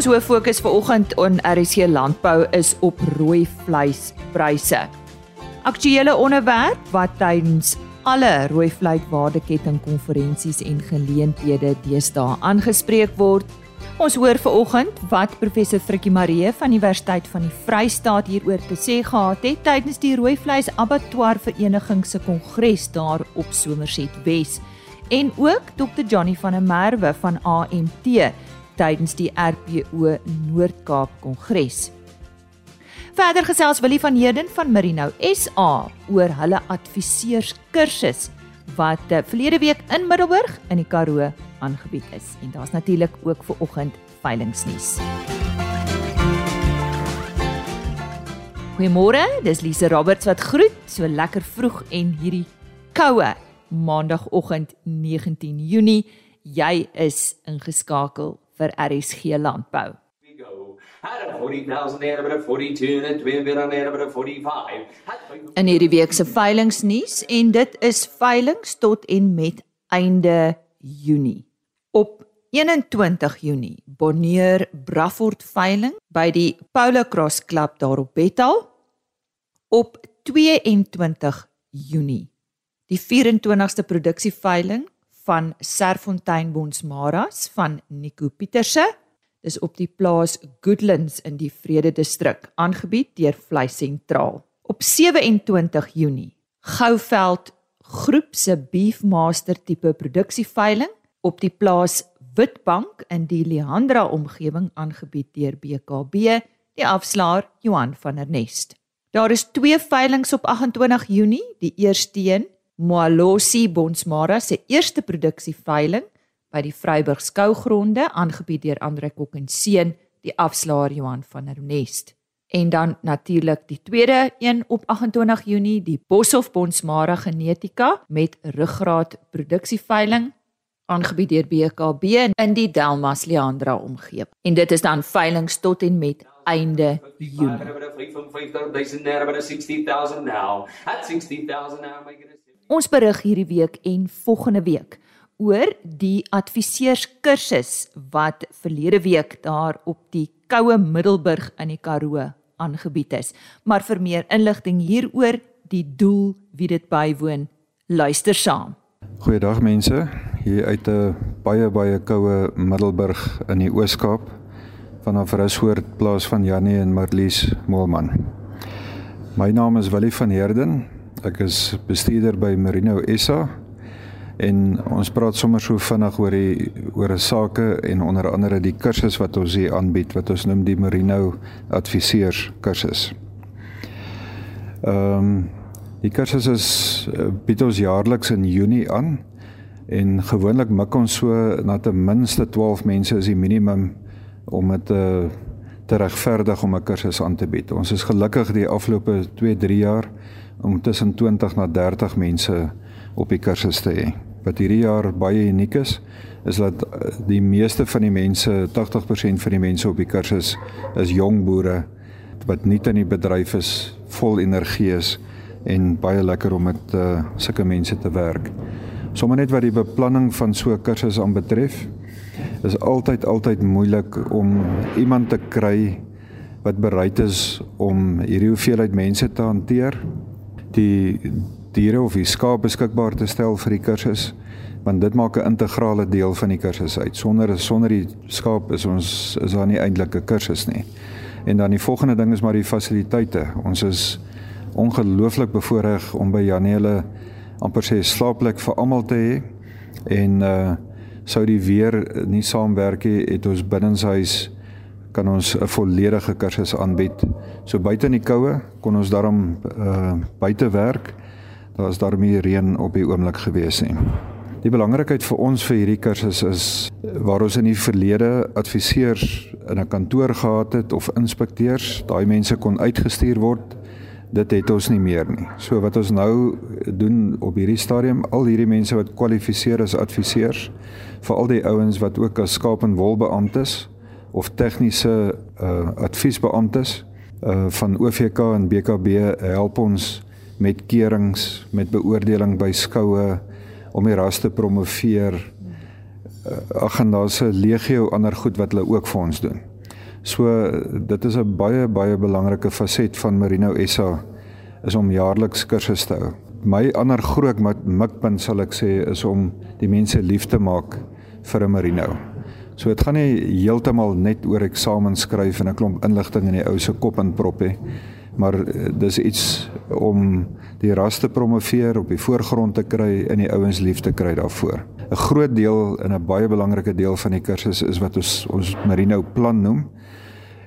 Ons hoof fokus vanoggend on RC Landbou is op rooi vleispryse. Aktuele onderwerp wat tydens alle rooi vleiswaardeketting konferensies en geleenthede deesdae aangespreek word. Ons hoor vanoggend wat professor Frikkie Marie van Universiteit van die Vrystaat hieroor te sê gehad het tydens die rooi vleis abattoir vereniging se kongres daar op Somerset Wes en ook Dr Johnny van der Merwe van AMT tydens die RPO Noord-Kaap Kongres. Verder gesels Willie van Heerden van Merino SA oor hulle adviseurs kursus wat eh, verlede week in Middelburg in die Karoo aangebied is. En daar's natuurlik ook vir oggend veilingnuus. Goeiemôre, dis Lise Roberts wat groet, so lekker vroeg en hierdie koue maandagooggend 19 Junie. Jy is ingeskakel vir RSG Landbou. In hierdie week se veilingnuus en dit is veilings tot en met einde Junie. Op 21 Junie Bonnier Braford veiling by die Polo Cross Club daar op Bethal. Op 22 Junie die 24ste produksieveiling van Serfontein Bonsmaras van Nico Pieterse. Dis op die plaas Goodlands in die Vrede distrik, aangebied deur Vleis Sentraal. Op 27 Junie, Gouveld Groep se Beefmaster tipe produksieveiling op die plaas Witbank in die Leandra omgewing aangebied deur BKB, die afslaer Johan van der Nest. Daar is twee veilings op 28 Junie, die eerste een Moalosi Bonsmara se eerste produksieveiling by die Vryburg skougronde aangebied deur Andre Kok en seun die afslaer Johan van der Nest. En dan natuurlik die tweede een op 28 Junie die Boshoff Bonsmara genetika met ruggraat produksieveiling aangebied deur BKB in die Delmas Leandra omgewing. En dit is dan veilings tot en met einde Junie. Ons berig hierdie week en volgende week oor die adviseurskursus wat verlede week daar op die Koue Middelburg in die Karoo aangebied is. Maar vir meer inligting hieroor, die doel wie dit bywoon, luister saam. Goeiedag mense, hier uit 'n baie baie koue Middelburg in die Oos-Kaap vanaf Rushoort plaas van Janie en Marlies Moelman. My naam is Willie van Heerden Ek is bestuurder by Merino SA en ons praat sommer so vinnig oor die oor 'n sake en onder andere die kursus wat ons hier aanbied wat ons noem die Merino adviseurs kursus. Ehm um, die kursus is eh, bied ons jaarliks in Junie aan en gewoonlik mik ons so na ten minste 12 mense is die minimum om dit te te regverdig om 'n kursus aan te bied. Ons is gelukkig die afgelope 2-3 jaar om tussen 20 na 30 mense op die kursus te hê. Wat hierdie jaar baie uniek is, is dat eh, die meeste van die mense, 80% van die mense op die kursus is jong boere wat nie in die bedryf is, vol energie is en baie lekker om met uh, sulke mense te werk. Sommige net wat die beplanning van so 'n kursus aanbetref, is altyd altyd moeilik om iemand te kry wat bereid is om hierdie hoeveelheid mense te hanteer die diere of die skaap beskikbaar te stel vir die kursus want dit maak 'n integrale deel van die kursus uit. Sonder sonder die skaap is ons is daar nie eintlik 'n kursus nie. En dan die volgende ding is maar die fasiliteite. Ons is ongelooflik bevoordeel om by Janelle amper sê slaapplek vir almal te hê en uh sou die weer nie saamwerk nie, het ons binnenshuis kan ons 'n volledige kursus aanbied. So buite in die koue kon ons daarom uh buite werk. Daar was daarmee reën op die oomblik gewees nie. Die belangrikheid vir ons vir hierdie kursus is waar ons in die verlede adviseurs in 'n kantoor gehad het of inspekteurs, daai mense kon uitgestuur word. Dit het ons nie meer nie. So wat ons nou doen op hierdie stadium, al hierdie mense wat kwalifiseer as adviseurs, veral die ouens wat ook as skaap en wol beamptes of tegniese uh, adviesbeamptes uh, van OVK en BKB help ons met keurings, met beoordeling by skoue om die ras te promoveer. Uh, ag en daar's 'n legio ander goed wat hulle ook vir ons doen. So dit is 'n baie baie belangrike faset van Merino SA is om jaarliks kursusse te hou. My ander groot mikpunt sal ek sê is om die mense lief te maak vir 'n Merino. So dit gaan nie heeltemal net oor eksamen skryf en 'n klomp inligting in die ou se kop inprop nie maar eh, dis iets om die ras te promoveer op die voorgrond te kry en die ouens lief te kry daarvoor. 'n Groot deel en 'n baie belangrike deel van die kursus is wat ons ons Merino plan noem.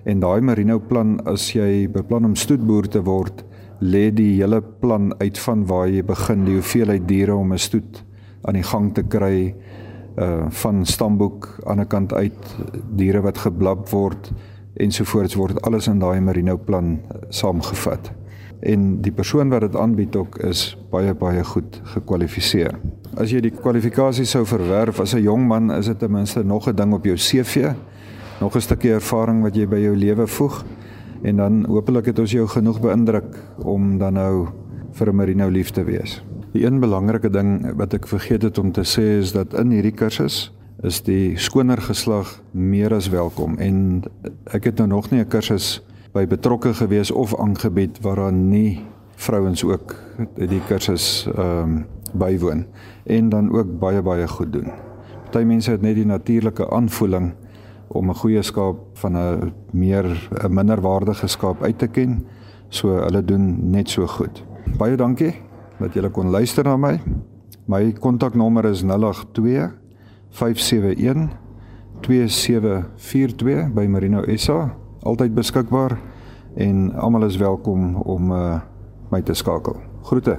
En daai Merino plan as jy beplan om stoetboer te word, lê die hele plan uit van waar jy begin, die hoeveelheid diere om 'n stoet aan die gang te kry uh van stamboek aan 'n kant uit diere wat geblab word ensovoorts word alles in daai Merino plan eh, saamgevat. En die persoon wat dit aanbied ook is baie baie goed gekwalifiseer. As jy die kwalifikasie sou verwerf as 'n jong man, is dit ten minste nog 'n ding op jou CV, nog 'n stukkie ervaring wat jy by jou lewe voeg en dan hopelik het ons jou genoeg beïndruk om dan nou vir 'n Merino lief te wees. Die een belangrike ding wat ek vergeet het om te sê is dat in hierdie kursus is die skoner geslag meer as welkom en ek het nou nog nie 'n kursus by betrokke gewees of aangebied waar daar nie vrouens ook die kursus ehm um, bywoon en dan ook baie baie goed doen. Party mense het net die natuurlike aanvoeling om 'n goeie skaap van 'n meer 'n minderwaardige skaap uit te ken. So hulle doen net so goed. Baie dankie dat julle kon luister na my. My kontaknommer is 082 571 2742 by Marino SA altyd beskikbaar en almal is welkom om uh, my te skakel. Groete.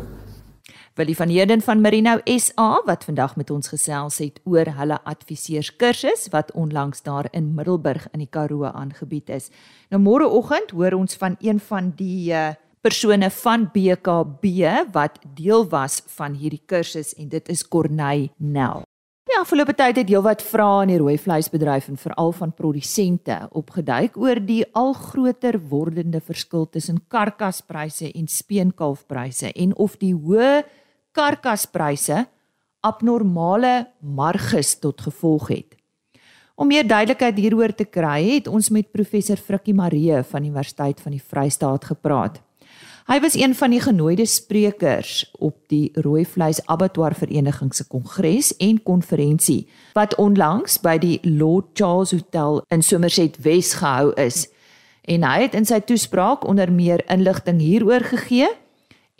Willie van Heerden van Marino SA wat vandag met ons gesels het oor hulle adviseurskursus wat onlangs daar in Middelburg in die Karoo aangebied is. Nou môreoggend hoor ons van een van die uh, persone van BKB wat deel was van hierdie kursus en dit is Corneille Nel. Die afgelope tyd het heelwat vrae in die rooi vleisbedryf en veral van produsente opgeduik oor die al groter wordende verskil tussen karkaspryse en speenkalfpryse en of die hoë karkaspryse abnormale marges tot gevolg het. Om meer duidelikheid hieroor te kry, het ons met professor Frikkie Marie van Universiteit van die Vrystaat gepraat. Hy was een van die genooide sprekers op die Rooi Vleis Abattoir Vereniging se kongres en konferensie wat onlangs by die Lord Charles Hotel in Somerset Wes gehou is. En hy het in sy toespraak onder meer inligting hieroor gegee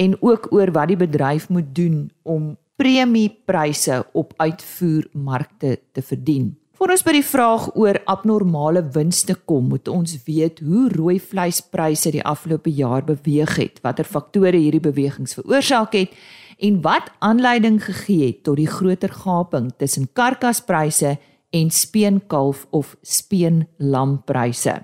en ook oor wat die bedryf moet doen om premiepryse op uitvoermarkte te verdien. Voor ons by die vraag oor abnormale winste kom, moet ons weet hoe rooi vleispryse die afgelope jaar beweeg het, watter faktore hierdie bewegings veroorsaak het en wat aanleiding gegee het tot die groter gaping tussen karkaspryse en speenkalf of speenlampryse.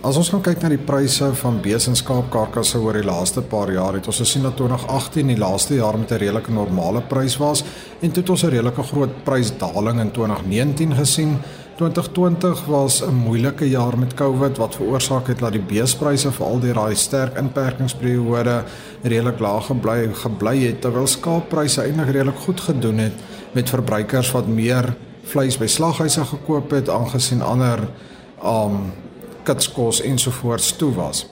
As ons gaan kyk na die pryse van besenskaap karkasse oor die laaste paar jaar, het ons gesien dat 2018 die laaste jaar met 'n redelike normale prys was en toe het ons 'n redelike groot prysdaling in 2019 gesien. 2020 was 'n moeilike jaar met COVID wat veroorsaak het dat die beespryse vir al die raai sterk inperkingsperiode redelik laag gebly gebly het terwyl skaappryse eintlik redelik goed gedoen het met verbruikers wat meer vleis by slaghuise gekoop het aangesien ander um kitskos ensovoorts toe was.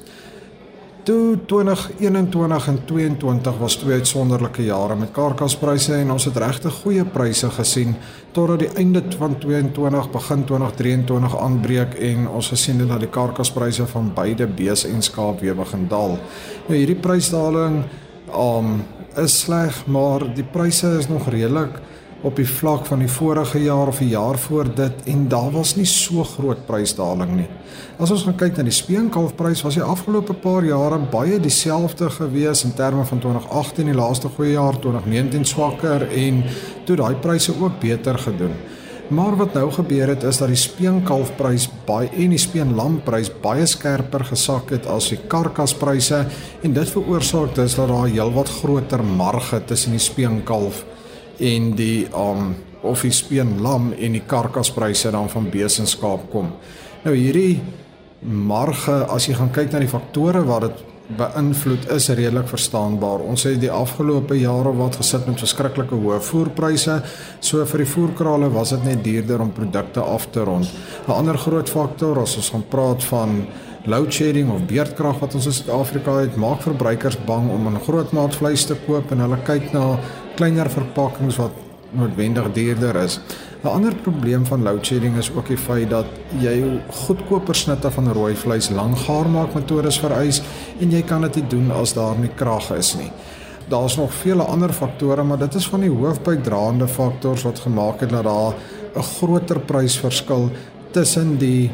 Toe 2021 en 2022 was twee uitsonderlike jare met karkaspryse en ons het regtig goeie pryse gesien totdat die einde van 2022 begin 2023 aanbreek en ons gesien het dat die karkaspryse van beide bees en skaap weer begin daal. Nou hierdie prysdaling um is sleg, maar die pryse is nog redelik op die vlak van die vorige jaar of die jaar voor dit en daar was nie so groot prysdaling nie. As ons gaan kyk na die speenkalfprys was die afgelope paar jare baie dieselfde gewees in terme van 2018 die laaste goeie jaar 2019 swakker en toe daai pryse ook beter gedoen. Maar wat nou gebeur het is dat die speenkalfprys baie en die speenlamprys baie skerper gesak het as die karkaspryse en dit veroorsaak dus dat daar heelwat groter marge tussen die speenkalf en die um of die speen lam en die karkaspryse dan van besenskaap kom. Nou hierdie marge as jy gaan kyk na die faktore wat dit beïnvloed is redelik verstaanbaar. Ons het die afgelope jare wat gesit met verskriklike hoë voerpryse. So vir die voerkrale was dit net duurder om produkte af te rond. 'n Ander groot faktor as ons gaan praat van load shedding of beerdkrag wat ons in Suid-Afrika het, maak verbruikers bang om 'n groot maat vleis te koop en hulle kyk na kleiner verpakkings wat noodwendig duurder is. 'n Ander probleem van load shedding is ook die feit dat jy goedkoper snitte van rooi vleis lank gaar maak metodes vereis en jy kan dit nie doen as daar nie krag is nie. Daar's nog vele ander faktore, maar dit is van die hoofbydraende faktors wat gemaak het dat daar 'n groter prysverskil tussen die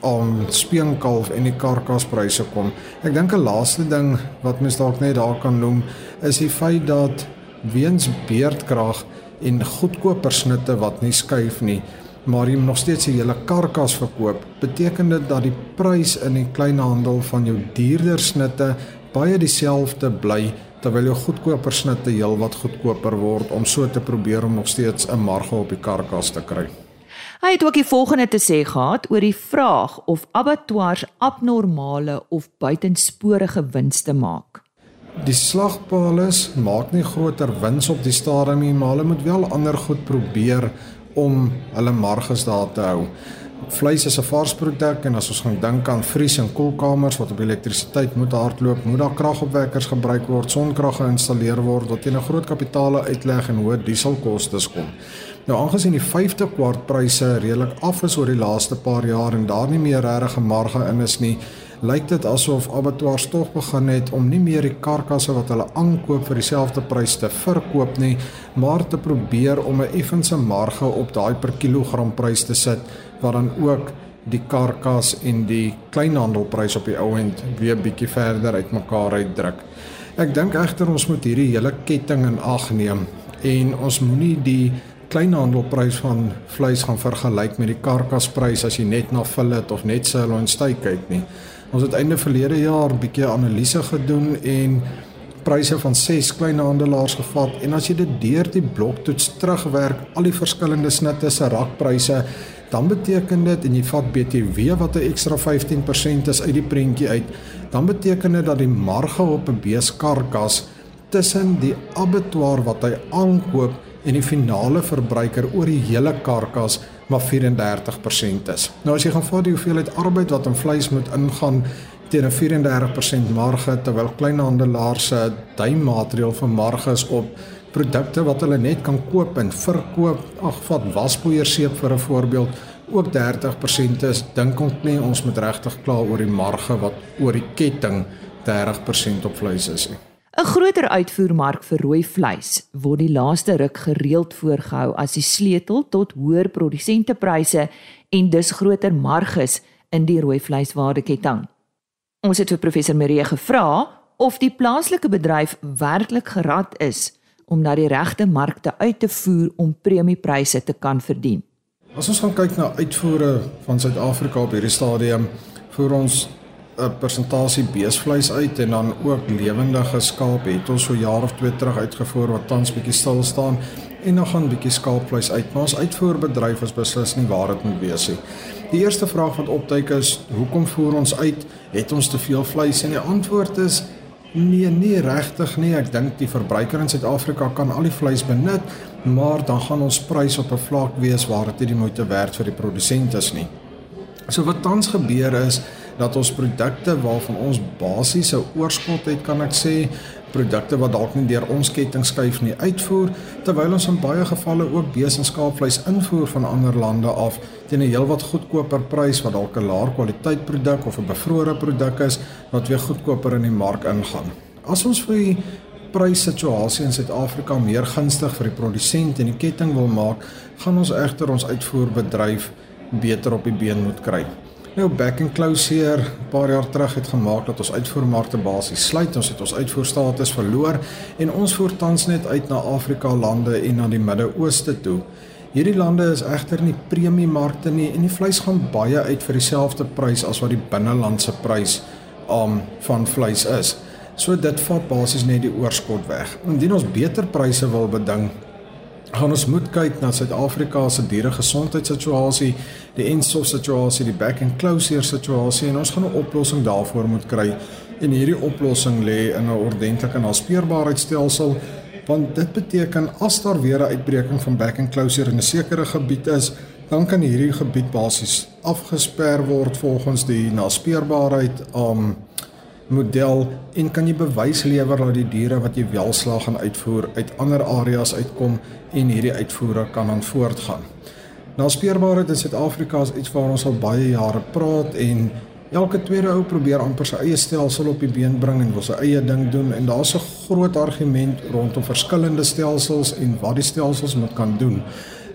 om speenkalf en die karkaspryse kom. Ek dink 'n laaste ding wat mens dalk net daar kan noem is die feit dat weens beerdkrag en goedkoper snitte wat nie skuif nie, maar jy nog steeds 'n hele karkas verkoop, beteken dit dat die prys in die kleinhandel van jou duurder snitte baie dieselfde bly terwyl jou goedkoper snitte heelwat goedkoper word om so te probeer om nog steeds 'n marge op die karkas te kry. Hy het ook die volgende te sê gehad oor die vraag of abattoirs abnormale of buitensporige winste maak. Die slagpale maak nie groter wins op die stadium nie, maar hulle moet wel ander goed probeer om hulle marges daar te hou. Vleis is 'n vars produk en as ons gaan dink aan vries en koelkamers wat op elektrisiteit moet hardloop, moet daar kragopwekkers gebruik word, sonkrag geïnstalleer word wat teen 'n groot kapitaal uitleg en hoë dieselkoste kom. Nou aangesien die 5de kwart pryse redelik af is oor die laaste paar jaar en daar nie meer regtig 'n marge in is nie, lyk dit asof abattoirs tog begin het om nie meer die karkasse wat hulle aankoop vir dieselfde prys te verkoop nie, maar te probeer om 'n effense marge op daai per kilogram prys te sit wat dan ook die karkas en die kleinhandelprys op die ou end weer bietjie verder uitmekaar uitdruk. Ek dink egter ons moet hierdie hele ketting in ag neem en ons moenie die kleinhandelprys van vleis gaan vergelyk met die karkasprys as jy net na fillet of net sirloin steak kyk nie. Ons het einde verlede jaar 'n bietjie analise gedoen en pryse van 6 kleinhandelaars gevat. En as jy dit deur die bloktoets terugwerk al die verskillende snitte se rakpryse dan beteken dit en jy vat BTW wat 'n ekstra 15% is uit die prentjie uit dan beteken dit dat die marge op 'n beeskarkas tussen die abattoir wat hy aankoop en die finale verbruiker oor die hele karkas maar 34% is. Nou as jy gaan vat die hoeveelheid arbeid wat in vleis moet ingaan teen 'n 34% marge terwyl kleinhandelaars se duimmateriaal vir marges op produkte wat hulle net kan koop en verkoop, ag vat waspoeierseep vir 'n voorbeeld, ook 30% is, dink ons nie ons moet regtig kla oor die marge wat oor die ketting 30% op vleis is nie. 'n Groter uitvoermark vir rooi vleis word die laaste ruk gereeld voorgehou as die sleutel tot hoër produsentepryse en dus groter marges in die rooi vleiswaardeketting. Ons het vir professor Marie gevra of die plaaslike bedryf werklik gerad is om na die regte markte uit te voer om premiepryse te kan verdien. As ons gaan kyk na uitvoere van Suid-Afrika op hierdie stadium, voer ons 'n persentasie beesvleis uit en dan ook lewendige skaap het ons so jaar of twee terug uitgevoer wat tans bietjie stil staan en dan gaan bietjie skaapvleis uit. Maar ons uitvoerbedryf is beslis nie waar dit moet wees nie. Die eerste vraag wat opduik is, hoekom voer ons uit? Het ons te veel vleis? En die antwoord is nee, nie regtig nie. Ek dink die verbruiker in Suid-Afrika kan al die vleis benut, maar dan gaan ons prys op 'n vlak wees waar dit nie die moeite werd vir die produsent is nie. So wat tans gebeur is dat ons produkte waarvan ons basiese oorskot het, kan ek sê, produkte wat dalk nie deur ons ketting skuif nie uitvoer, terwyl ons in baie gevalle ook bees en skaapvleis invoer van ander lande af teen 'n heelwat goedkoper prys wat dalk 'n laer kwaliteit produk of 'n bevrore produk is wat weer goedkoper in die mark ingaan. As ons vir die pryssituasie in Suid-Afrika meer gunstig vir die produsent en die ketting wil maak, gaan ons egter ons uitvoerbedryf beter op die been moet kry. Nou back and close hier 'n paar jaar terug het gemaak dat ons uitvoermarkte basies sluit. Ons het ons uitvoerstatus verloor en ons voer tans net uit na Afrika lande en na die Midde-Ooste toe. Hierdie lande is egter nie premiemarkte nie en die vleis gaan baie uit vir dieselfde prys as wat die binnelandse prys um, van vleis is. So dit vat basies net die oorskot weg. Indien ons beter pryse wil beding, gaan ons moet kyk na Suid-Afrika se diere gesondheidssituasie, die ensof situasie, die back and closure situasie en ons gaan 'n oplossing daarvoor moet kry. En hierdie oplossing lê in 'n ordentlike naspeurbaarheidstelsel want dit beteken as daar weer 'n uitbreking van back and closure in 'n sekere gebied is, dan kan hierdie gebied basies afgesper word volgens die naspeurbaarheid um model en kan jy bewys lewer dat die diere wat jy wel slag gaan uitvoer uit ander areas uitkom en hierdie uitvoere kan aan voortgaan. Naspeurbaarheid in Suid-Afrika is iets waar ons al baie jare praat en elke tweede ou probeer amper sy eie stelsel op die been bring en wil sy eie ding doen en daar's 'n groot argument rondom verskillende stelsels en wat die stelsels moet kan doen.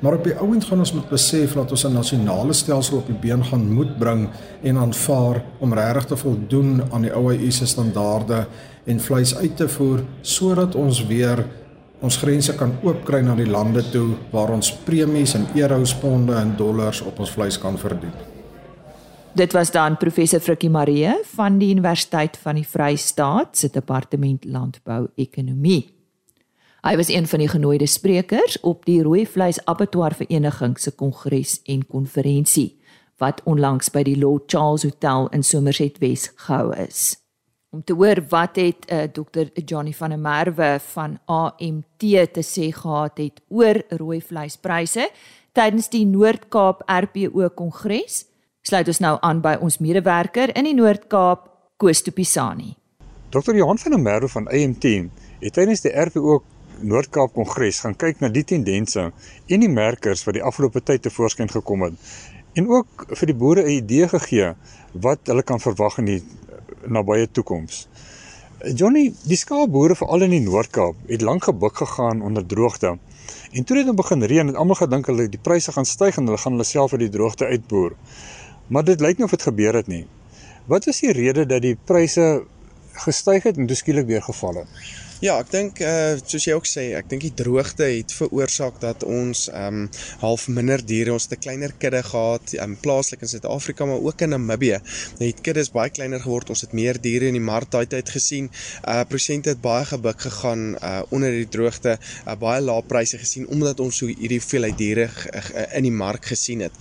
Maar op die ouend gaan ons moet besef dat ons 'n nasionale stelsel op die been gaan moet bring en aanvaar om regtig te voldoen aan die OIE se standaarde en vleis uit te voer sodat ons weer ons grense kan oopkry na die lande toe waar ons premies in euros, ponde en dollars op ons vleis kan verdien. Dit was dan professor Frikkie Marie van die Universiteit van die Vrystaat se departement landbou-ekonomie. Hy was een van die genooide sprekers op die Rooi Vleis Abattoir Vereniging se kongres en konferensie wat onlangs by die Lord Charles Hotel in Somerset Wes gehou is. Om te hoor wat het uh, eh, Dr Johnny van der Merwe van AMT te sê gehad het oor rooi vleispryse tydens die Noord-Kaap RPO kongres, sluit ons nou aan by ons medewerker in die Noord-Kaap, Koos Tupisani. Dr Johan van der Merwe van AMT het tydens die RPO Noord-Kaap Kongres gaan kyk na die tendense en die merkers wat die afgelope tyd tevoorskyn gekom het en ook vir die boere 'n idee gegee wat hulle kan verwag in die nabye toekoms. Johnny, die skaapboere veral in die Noord-Kaap het lank gebuk gegaan onder droogte. En toe dit nou begin reën, het almal gedink hulle die pryse gaan styg en hulle gaan hulle self uit die droogte uitboer. Maar dit lyk nie of dit gebeur het nie. Wat was die rede dat die pryse gestyg het en toe skielik weer geval het? Ja, ek dink eh uh, soos jy ook sê, ek dink die droogte het veroorsaak dat ons ehm um, half minder diere, ons het 'n kleiner kudde gehad, ehm um, plaaslik in Suid-Afrika maar ook in Namibië. Het kuddes baie kleiner geword. Ons het meer diere in die mark daai tyd gesien. Eh uh, prosente het baie gebuk gegaan uh onder die droogte, uh, baie lae pryse gesien omdat ons so hierdie veelheid diere uh, in die mark gesien het.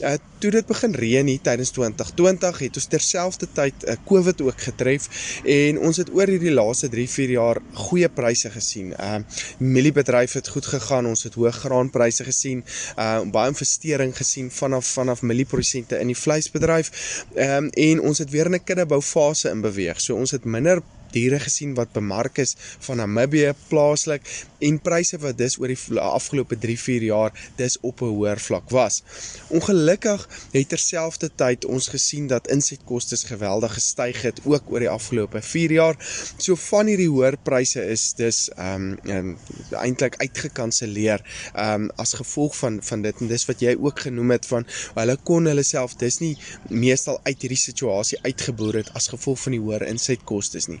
Eh uh, toe dit begin reën hier tydens 2020 het ons terselfdertyd 'n uh, COVID ook getref en ons het oor hierdie laaste 3-4 jaar goeie pryse gesien. Ehm uh, mieliebedryf het goed gegaan. Ons het hoë graanpryse gesien. Uh baie investering gesien vanaf vanaf mielieprosente in die vleisbedryf. Ehm um, en ons het weer in 'n kuddebou-fase in beweeg. So ons het minder diere gesien wat bemark is van Namibië plaaslik en pryse wat dis oor die afgelope 3-4 jaar dis op 'n hoër vlak was. Ongelukkig het terselfdertyd ons gesien dat insetkoste geweldig gestyg het ook oor die afgelope 4 jaar. So van hierdie hoër pryse is dis ehm um, eintlik uitgekanselleer ehm um, as gevolg van van dit en dis wat jy ook genoem het van hulle kon hulle self dis nie meestal uit hierdie situasie uitgeboer het as gevolg van die hoër insetkoste nie.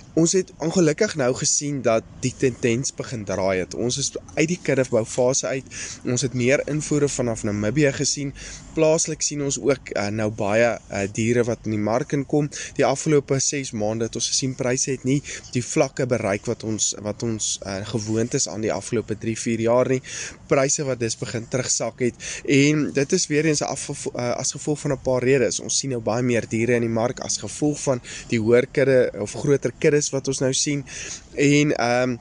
Ons het ongelukkig nou gesien dat die tendens begin draai het. Ons is uit die kuddebou fase uit. Ons het meer invoere vanaf Namibië gesien. Plaaslik sien ons ook uh, nou baie uh, diere wat in die mark inkom. Die afgelope 6 maande het ons gesien pryse het nie die vlakke bereik wat ons wat ons uh, gewoond is aan die afgelope 3-4 jaar nie. Pryse wat dis begin terugsak het en dit is weer eens af uh, as gevolg van 'n paar redes. Ons sien nou baie meer diere in die mark as gevolg van die hoër kudde of groter kudde is wat ons nou sien en ehm um,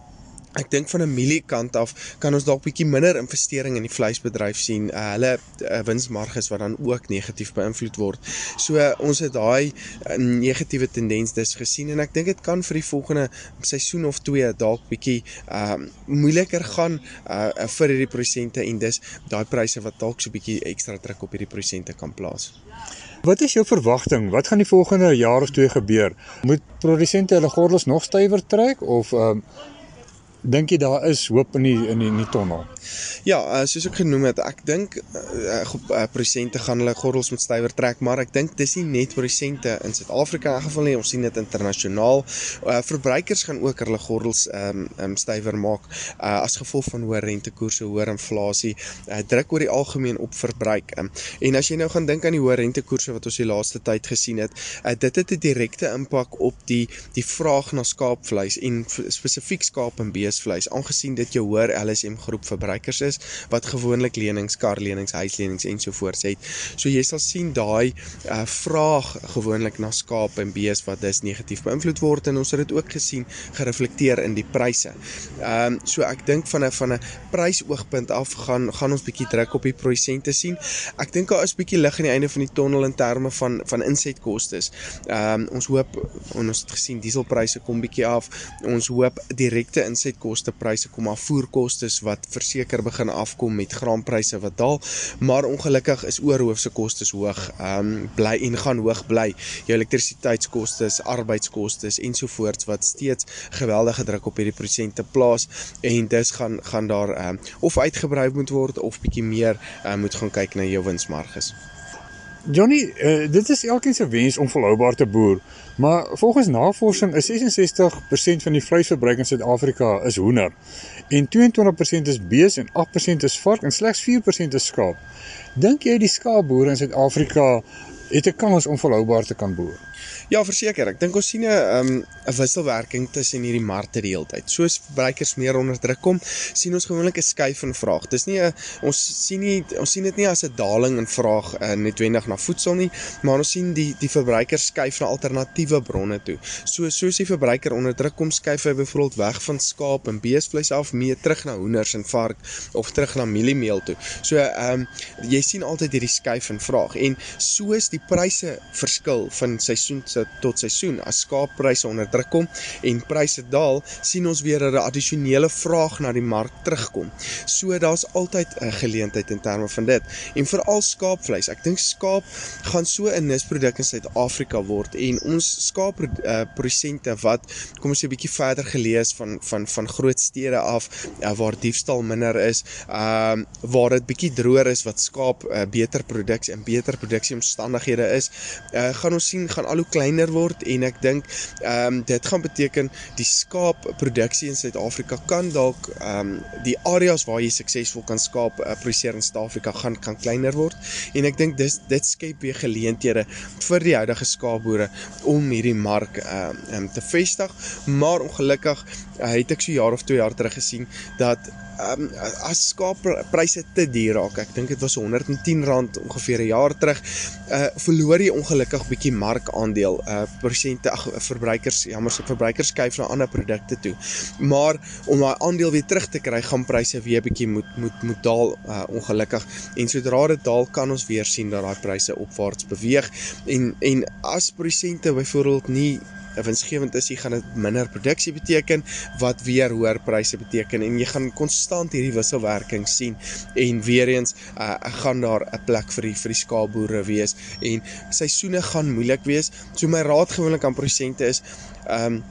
Ek dink van 'n mieliekant af kan ons dalk bietjie minder investering in die vleisbedryf sien. Uh, hulle uh, winsmarges wat dan ook negatief beïnvloed word. So uh, ons het daai uh, negatiewe tendens dus gesien en ek dink dit kan vir die volgende seisoen of twee dalk bietjie uh moeiliker gaan uh, vir hierdie prosente en dis daai pryse wat dalk so bietjie ekstra druk op hierdie prosente kan plaas. Wat is jou verwagting? Wat gaan die volgende jaar of twee gebeur? Moet produsente hulle gordels nog stywer trek of ehm um, dink jy daar is hoop in die in die, in die tonnel? Ja, uh, soos ek genoem het, ek dink uh, uh, prosente gaan hulle gordels met stywer trek, maar ek dink dis nie net prosente in Suid-Afrika in geval nie, ons sien dit internasionaal. Uh, verbruikers gaan ook hulle gordels ehm um, um, stywer maak uh, as gevolg van hoë rentekoerse, hoër inflasie, uh, druk oor die algemeen op verbruik. Um, en as jy nou gaan dink aan die hoë rentekoerse wat ons die laaste tyd gesien het, uh, dit het 'n direkte impak op die die vraag na skaapvleis en spesifiek skaap en bees beesvleis aangesien dit jou hoër LSM groep verbruikers is wat gewoonlik lenings, karlenings, huislenings ensovoorts het. So jy sal sien daai uh, vraag gewoonlik na skaap en bees wat dis negatief beïnvloed word en ons het dit ook gesien gereflekteer in die pryse. Ehm um, so ek dink van 'n van 'n prysoogpunt af gaan gaan ons bietjie druk op die produsente sien. Ek dink daar is bietjie lig aan die einde van die tonnel in terme van van insetkostes. Ehm um, ons hoop ons het gesien dieselpryse kom bietjie af. Ons hoop direkte insetkoste pryse kom af voerkostes wat verseker begin afkom met graanpryse wat daal, maar ongelukkig is oorhoofse kostes hoog. Ehm um, bly en gaan hoog bly. Jou elektrisiteitskostes, arbeidskostes ensovoorts wat steeds geweldige druk op hierdie prosente plaas en dis gaan gaan daar ehm um, of uitgebrei moet word of bietjie meer uh, moet gaan kyk na jou winsmarges. Johnny, uh, dit is elkeen se wens om volhoubaar te boer, maar volgens navorsing is 66% van die vleisverbruik in Suid-Afrika is hoender en 22% is bees en 8% is vark en slegs 4% is skaap. Dink jy die skaapboere in Suid-Afrika het 'n kans om volhoubaar te kan boer? Ja, verseker. Ek dink ons sien 'n um, 'n wisselwerking tussen hierdie markte die hele tyd. Soos verbruikers meer onder druk kom, sien ons gewoonlik 'n skuif in vraag. Dis nie 'n ons sien nie ons sien dit nie as 'n daling in vraag uh, netwendig na voedsel nie, maar ons sien die die verbruikers skuif na alternatiewe bronne toe. So soos die verbruiker onder druk kom, skuif hy byvoorbeeld weg van skaap en beesvleis af meer terug na hoenders en vark of terug na mieliemeel toe. So ehm um, jy sien altyd hierdie skuif in vraag en soos die pryse verskil van seisoen tot seisoen as skaappryse onder druk kom en pryse daal, sien ons weer 'n addisionele vraag na die mark terugkom. So daar's altyd 'n geleentheid in terme van dit. En veral skaapvleis. Ek dink skaap gaan so 'n nisproduk in Suid-Afrika word en ons skaapprodusente wat kom ons 'n bietjie verder gelees van van van groot stede af uh, waar diefstal minder is, ehm uh, waar dit bietjie droër is wat skaap uh, beter produksie en beter produksie omstandighede is, uh, gaan ons sien gaan al hoe kleiner word en ek dink ehm um, dit gaan beteken die skaapproduksie in Suid-Afrika kan dalk ehm um, die areas waar jy suksesvol kan skaap uh, produseer in Suid-Afrika gaan kan kleiner word. En ek dink dis dit skep weer geleenthede vir die huidige skaapboere om hierdie mark ehm um, te vestig. Maar ongelukkig uh, het ek so jaar of 2 jaar terug gesien dat um, as skaappryse te duur raak, ek dink dit was R110 ongeveer 'n jaar terug, uh verloor jy ongelukkig bietjie markandeel. Uh persente ag verbruikers, jammer se verbruikers skuif na ander produkte toe. Maar om daai aandeel weer terug te kry, gaan pryse weer bietjie moet moet moet daal uh ongelukkig. En sodra dit daal, kan ons weer sien dat daai pryse opwaarts beweeg. En en as persente byvoorbeeld nie winsgewend is, jy gaan dit minder produksie beteken wat weer hoër pryse beteken en jy gaan konstant hierdie wisselwerking sien en weer eens uh, gaan daar 'n plek vir die vir die skaapboere wees en seisoene gaan moeilik wees. So my raad gewoonlik aan produsente is ehm um,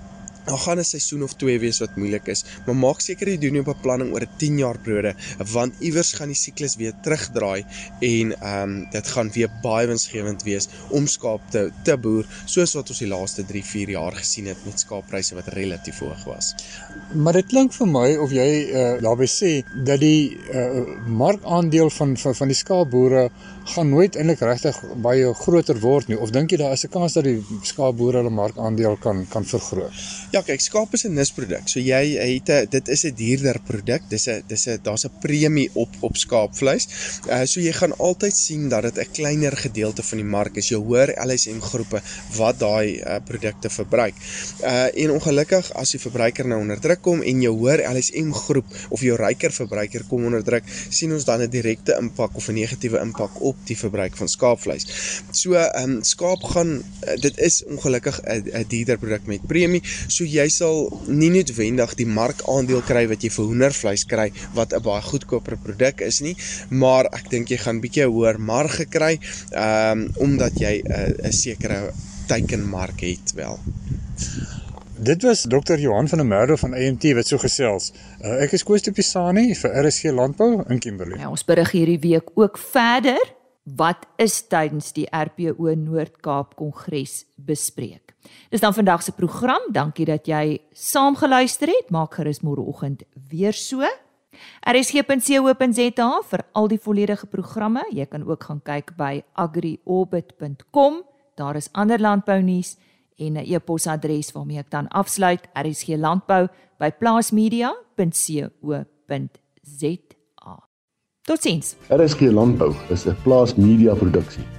Daar gaan 'n seisoen of 2 wees wat moeilik is, maar maak seker jy doen jou beplanning oor 'n 10 jaar periode, want iewers gaan die siklus weer terugdraai en ehm um, dit gaan weer baie winsgewend wees om skaap te te boer, soos wat ons die laaste 3, 4 jaar gesien het met skaappryse wat relatief hoog was. Maar dit klink vir my of jy uh, daarby sê dat die uh, markandeel van van van die skaapboere gaan nooit eintlik regtig baie groter word nie of dink jy daar is 'n kans dat die skaapboere hulle markandeel kan kan vergroot? Ja, kyk, skaap is 'n nisproduk. So jy het 'n dit is 'n duurder produk. Dis 'n dis 'n daar's 'n premie op op skaapvleis. Uh so jy gaan altyd sien dat dit 'n kleiner gedeelte van die mark is. Jy hoor LSM groepe wat daai uh, produkte verbruik. Uh en ongelukkig as die verbruiker nou onder druk kom en jy hoor LSM groep of jou ryker verbruiker kom onder druk, sien ons dan 'n direkte impak of 'n negatiewe impak op die verbruik van skaapvleis. So ehm um, skaap gaan uh, dit is ongelukkig 'n duurder produk met premie. So jy sal nie noodwendig die markandeel kry wat jy vir hoendervleis kry wat 'n baie goedkoper produk is nie, maar ek dink jy gaan bietjie hoër marge kry ehm um, omdat jy 'n uh, sekere teikenmark het wel. Dit was Dr. Johan van der Merwe van AMT wat so gesels. Uh, ek is Koos de Pisani vir RSC Landbou in Kimberley. Ja, ons berig hierdie week ook verder wat is tydens die RPO Noord-Kaap Kongres bespreek. Dis dan vandag se program. Dankie dat jy saamgeluister het. Maak gerus môreoggend weer so. rsg.co.za vir al die volledige programme. Jy kan ook gaan kyk by agriorbit.com. Daar is ander landbou nuus en 'n e-posadres waarmee ek dan afsluit: rsglandbou@plaasmedia.co.za. Totsiens. RSG Landbou is 'n Plaas Media produksie